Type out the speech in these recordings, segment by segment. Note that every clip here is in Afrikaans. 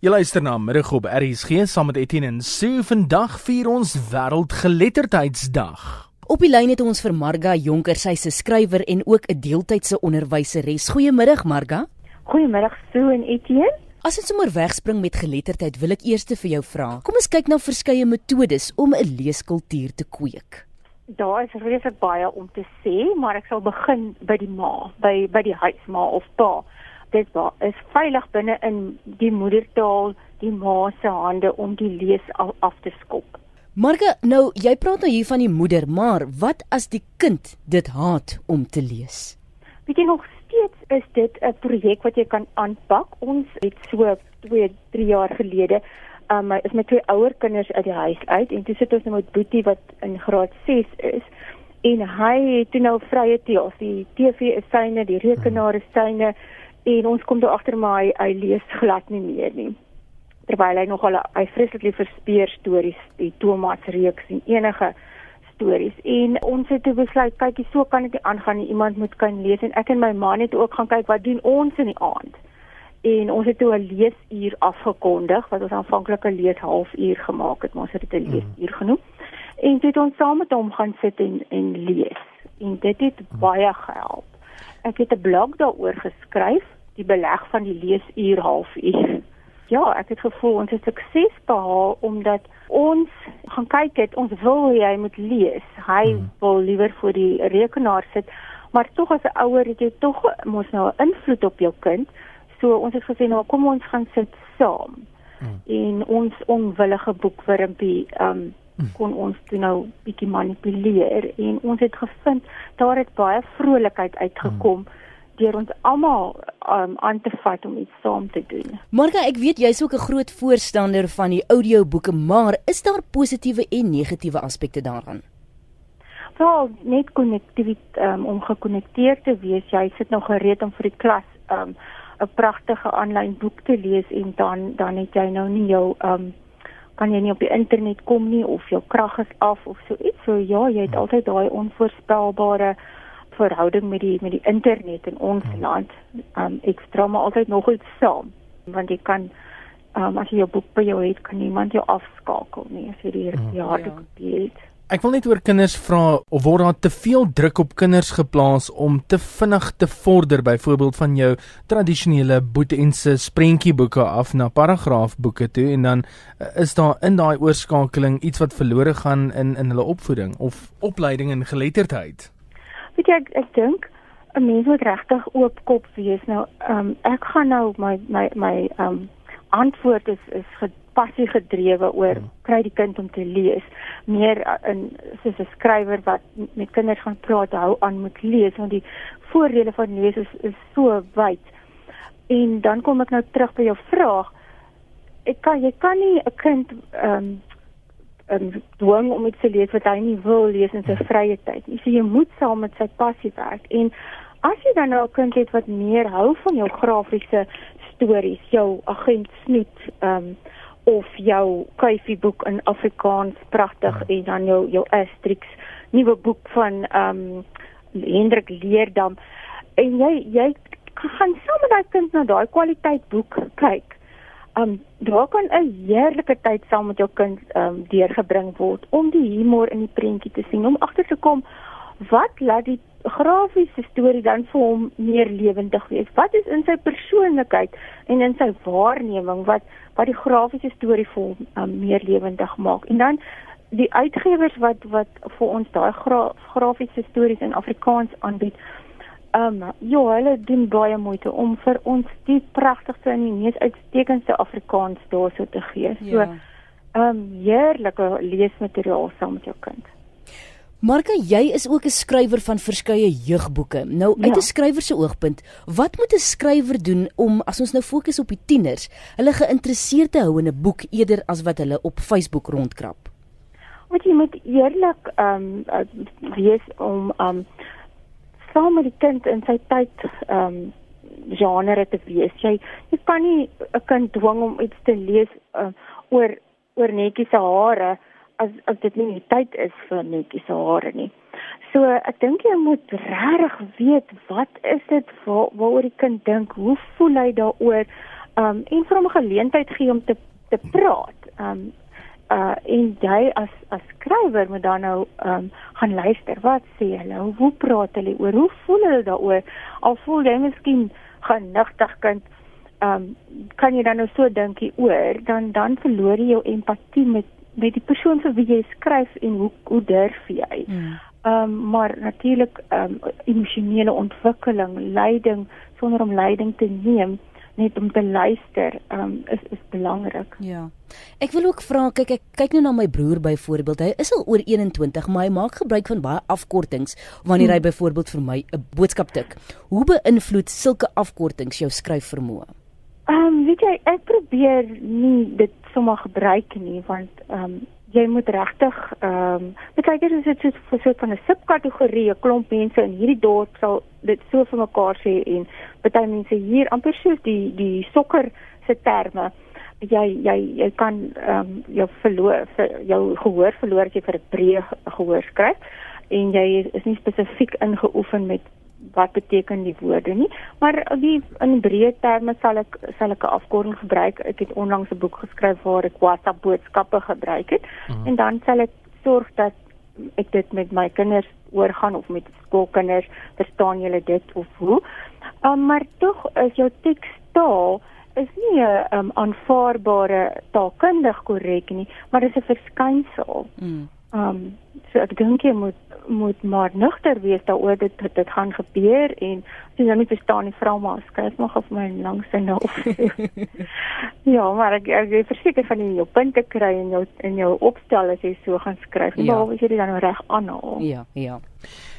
Jy luister na middag op RSG saam met Etienne en Sue. Vandag vier ons Wêreldgeletterdheidsdag. Op die lyn het ons vir Marga Jonker, sy's 'n skrywer en ook 'n deeltydse onderwyseres. Goeiemiddag Marga. Goeiemiddag Sue en Etienne. As ons sommer wegspring met geletterdheid, wil ek eers vir jou vra. Kom ons kyk na verskeie metodes om 'n leeskultuur te kweek. Daar is reeds baie om te sê, maar ek sal begin by die ma, by by die huisma of pa dit waar is veilig binne in die moedertaal die ma se hande om die lees al af te skop. Marga, nou jy praat nou hier van die moeder, maar wat as die kind dit haat om te lees? Weet jy nog steeds is dit 'n projek wat jy kan aanpak. Ons het so 2, 3 jaar gelede um is met twee ouer kinders uit die huis uit en toe sit ons nou met Boetie wat in graad 6 is en hy het toe nou vrye tyd, die TV is syne, die rekenaar is syne en ons kom toe agter maar hy, hy lees glad nie meer nie. Terwyl hy nog al hy vreeslik lief vir speer stories die Thomas reeks en enige stories. En ons het toe besluit kykie so kan dit aangaan nie. Iemand moet kan lees. En ek en my man het ook gaan kyk wat doen ons in die aand? En ons het toe 'n leesuur afgekondig wat ons aanvanklik 'n lees halfuur gemaak het maar ons het dit 'n mm. leesuur genoem. En dit ons saam met hom gaan sit en en lees. En dit het baie gehelp Ek het 'n blog daaroor geskryf, die beleg van die leesuur halfuur. Ja, ek het gevoel ons het sukses behaal omdat ons gaan kyk het, ons wil jy moet lees. Hy hmm. wil liewer voor die rekenaar sit, maar tog as 'n ouer het jy tog mos nou 'n invloed op jou kind. So ons het gesê nou kom ons gaan sit saam. Hmm. En ons onwillige boekwurmpie um kon ons toe nou bietjie manipuleer en ons het gevind daar het baie vrolikheid uitgekom hmm. deur ons almal um, aan te vat om iets saam te doen. Marga, ek weet jy's ook 'n groot voorstander van die audioboeke, maar is daar positiewe en negatiewe aspekte daaraan? Wel, net konnektiwiteit um, om gekonnekteer te wees. Jy sit nou gereed om vir die klas um, 'n pragtige aanlyn boek te lees en dan dan het jy nou nie jou um, kan jy nie op die internet kom nie of jou krag is af of so iets. So ja, jy het altyd daai onvoorspelbare verhouding met die met die internet in ons hmm. land. Um ek dra maar altyd nog iets saam want jy kan um as jy jou boek by jou het, kan niemand jou afskakel nie as jy die hmm. harde ja. kopie het. Ek wil net oor kinders vra of word daar te veel druk op kinders geplaas om te vinnig te vorder byvoorbeeld van jou tradisionele boetense prentjieboeke af na paragraafboeke toe en dan eh, is daar in daai oorskakeling iets wat verlore gaan in in hulle opvoeding of opleiding in geletterdheid. Weet jy ek, ek dink 'n mens moet regtig oop kop wees nou um, ek gaan nou my my my um, antwoord is is passie gedrewe oor hmm. kry die kind om te lees meer uh, in soos 'n skrywer wat met kinders gaan praat hou aan moet lees want die voordele van lees is, is so wyd en dan kom ek nou terug by jou vraag ek kan jy kan nie 'n kind ehm um, um, dwing om iets te lees wat hy nie wil lees in sy hmm. vrye tyd nie so jy moet saam met sy passie werk en as jy dan nou 'n kind het wat meer hou van jou grafiese stories jou agent snoet ehm um, of jou kuifie boek in Afrikaans pragtig ja. en dan jou jou Asterix nuwe boek van ehm um, Hendrik Leerdam en jy jy gaan saam met daai kind na daai kwaliteit boek kyk. Ehm um, daar kan 'n heerlike tyd saam met jou kind ehm um, deurgebring word om die humor in die prentjie te sien om agter te kom wat laat die grafiese storie dan vir hom meer lewendig wees? Wat is in sy persoonlikheid en in sy waarneming wat wat die grafiese storie vir hom um, meer lewendig maak? En dan die uitgewers wat wat vir ons daai gra, grafiese stories in Afrikaans aanbied. Ehm um, ja, hulle doen baie moeite om vir ons die pragtigste en die mees uitstekendste Afrikaans daarso te gee. So ja. ehm ja. um, heerlike leesmateriaal saam met jou kind. Marka, jy is ook 'n skrywer van verskeie jeugboeke. Nou uit 'n ja. skrywer se oogpunt, wat moet 'n skrywer doen om as ons nou fokus op die tieners, hulle geïnteresseerd te hou in 'n boek eerder as wat hulle op Facebook rondkrap? Wat jy moet eerlik ehm um, wees om ehm um, saam met die kind in sy tyd ehm um, genre te wees. Jy jy kan nie 'n kind dwing om iets te lees uh, oor oor netjies se hare as as dit nie die tyd is vir netjies hare nie. So ek dink jy moet regtig weet wat is dit waar waaroor die kind dink, hoe voel hy daaroor? um en vir hom 'n geleentheid gee om te te praat. Um uh en jy as as skrywer moet dan nou um gaan luister. Wat sê hulle? Hoe praat hulle oor? Hoe voel hulle daaroor? Al voel jy miskien genigtig kind um kan jy dan nou so dink oor dan dan verloor jy jou empatie met met die persoon vir wie jy skryf en hoe hoe durf jy? Hmm. Ehm um, maar natuurlik ehm um, emosionele ontwikkeling, leiding sonder om leiding te neem net om te luister um, is is belangrik. Ja. Ek wil ook vra kyk ek kyk nou na my broer byvoorbeeld. Hy is al oor 21, maar hy maak gebruik van baie afkortings wanneer hy hmm. byvoorbeeld vir my 'n boodskap tik. Hoe beïnvloed sulke afkortings jou skryfvermoë? Ehm um, weet jy, ek probeer nie dit sommer gebruik nie want ehm um, jy moet regtig ehm um, kyk as dit so 'n soort van 'n subkategorie, 'n klomp mense in hierdie dorp sal dit so vir mekaar sê en baie mense hier amper soos die die sokker se terme. Jy jy jy kan ehm um, jou verloor jou gehoor verloor as jy vir 'n breë gehoor skryf en jy is nie spesifiek ingeoefen met wat beteken die woorde nie maar die in breë terme sal ek sal ek 'n afkorting gebruik ek het onlangs 'n boek geskryf waar ek WhatsApp boodskappe gebruik het mm -hmm. en dan sal ek sorg dat ek dit met my kinders oorgaan of met skoolkinders verstaan julle dit of hoe um, maar tog is jou tekstaal is nie 'n um, aanvaarbare taalkundig korrek nie maar dit is 'n verskynsel mm. Um, so ek dink jy moet moet maar nugter wees daaroor dit dit, dit gaan gebeur en as jy nou nie verstaan nie vra maar skryf nog op my langste nou. ja, maar ek ek is verseker van jy jou punte kry en jou in jou opstel as jy so gaan skryf. Ja. Maar as jy dit dan nou reg aanhaal. Ja, ja.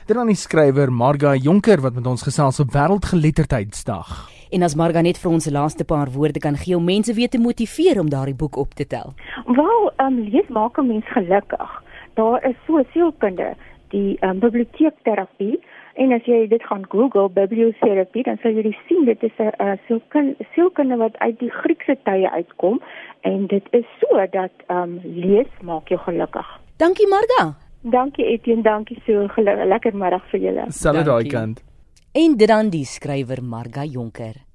Dit dan die skrywer Marga Jonker wat met ons gesels op Wêreldgeletterdheidsdag. En as Marga net vir ons se laaste paar woorde kan gee om mense weer te motiveer om daardie boek op te tel. Wel, ehm um, lees maak 'n mens gelukkig. Daar is so sielkunde die um, biblioteekterapie en as jy dit gaan Google biblioterapie dan sal jy sien dit is 'n uh, sielkunde wat uit die Griekse tye uitkom en dit is so dat um, lees maak jou gelukkig. Dankie Marga. Dankie Etienne, dankie so lekker middag vir julle. Salad daai kant. En dit dan die skrywer Marga Jonker.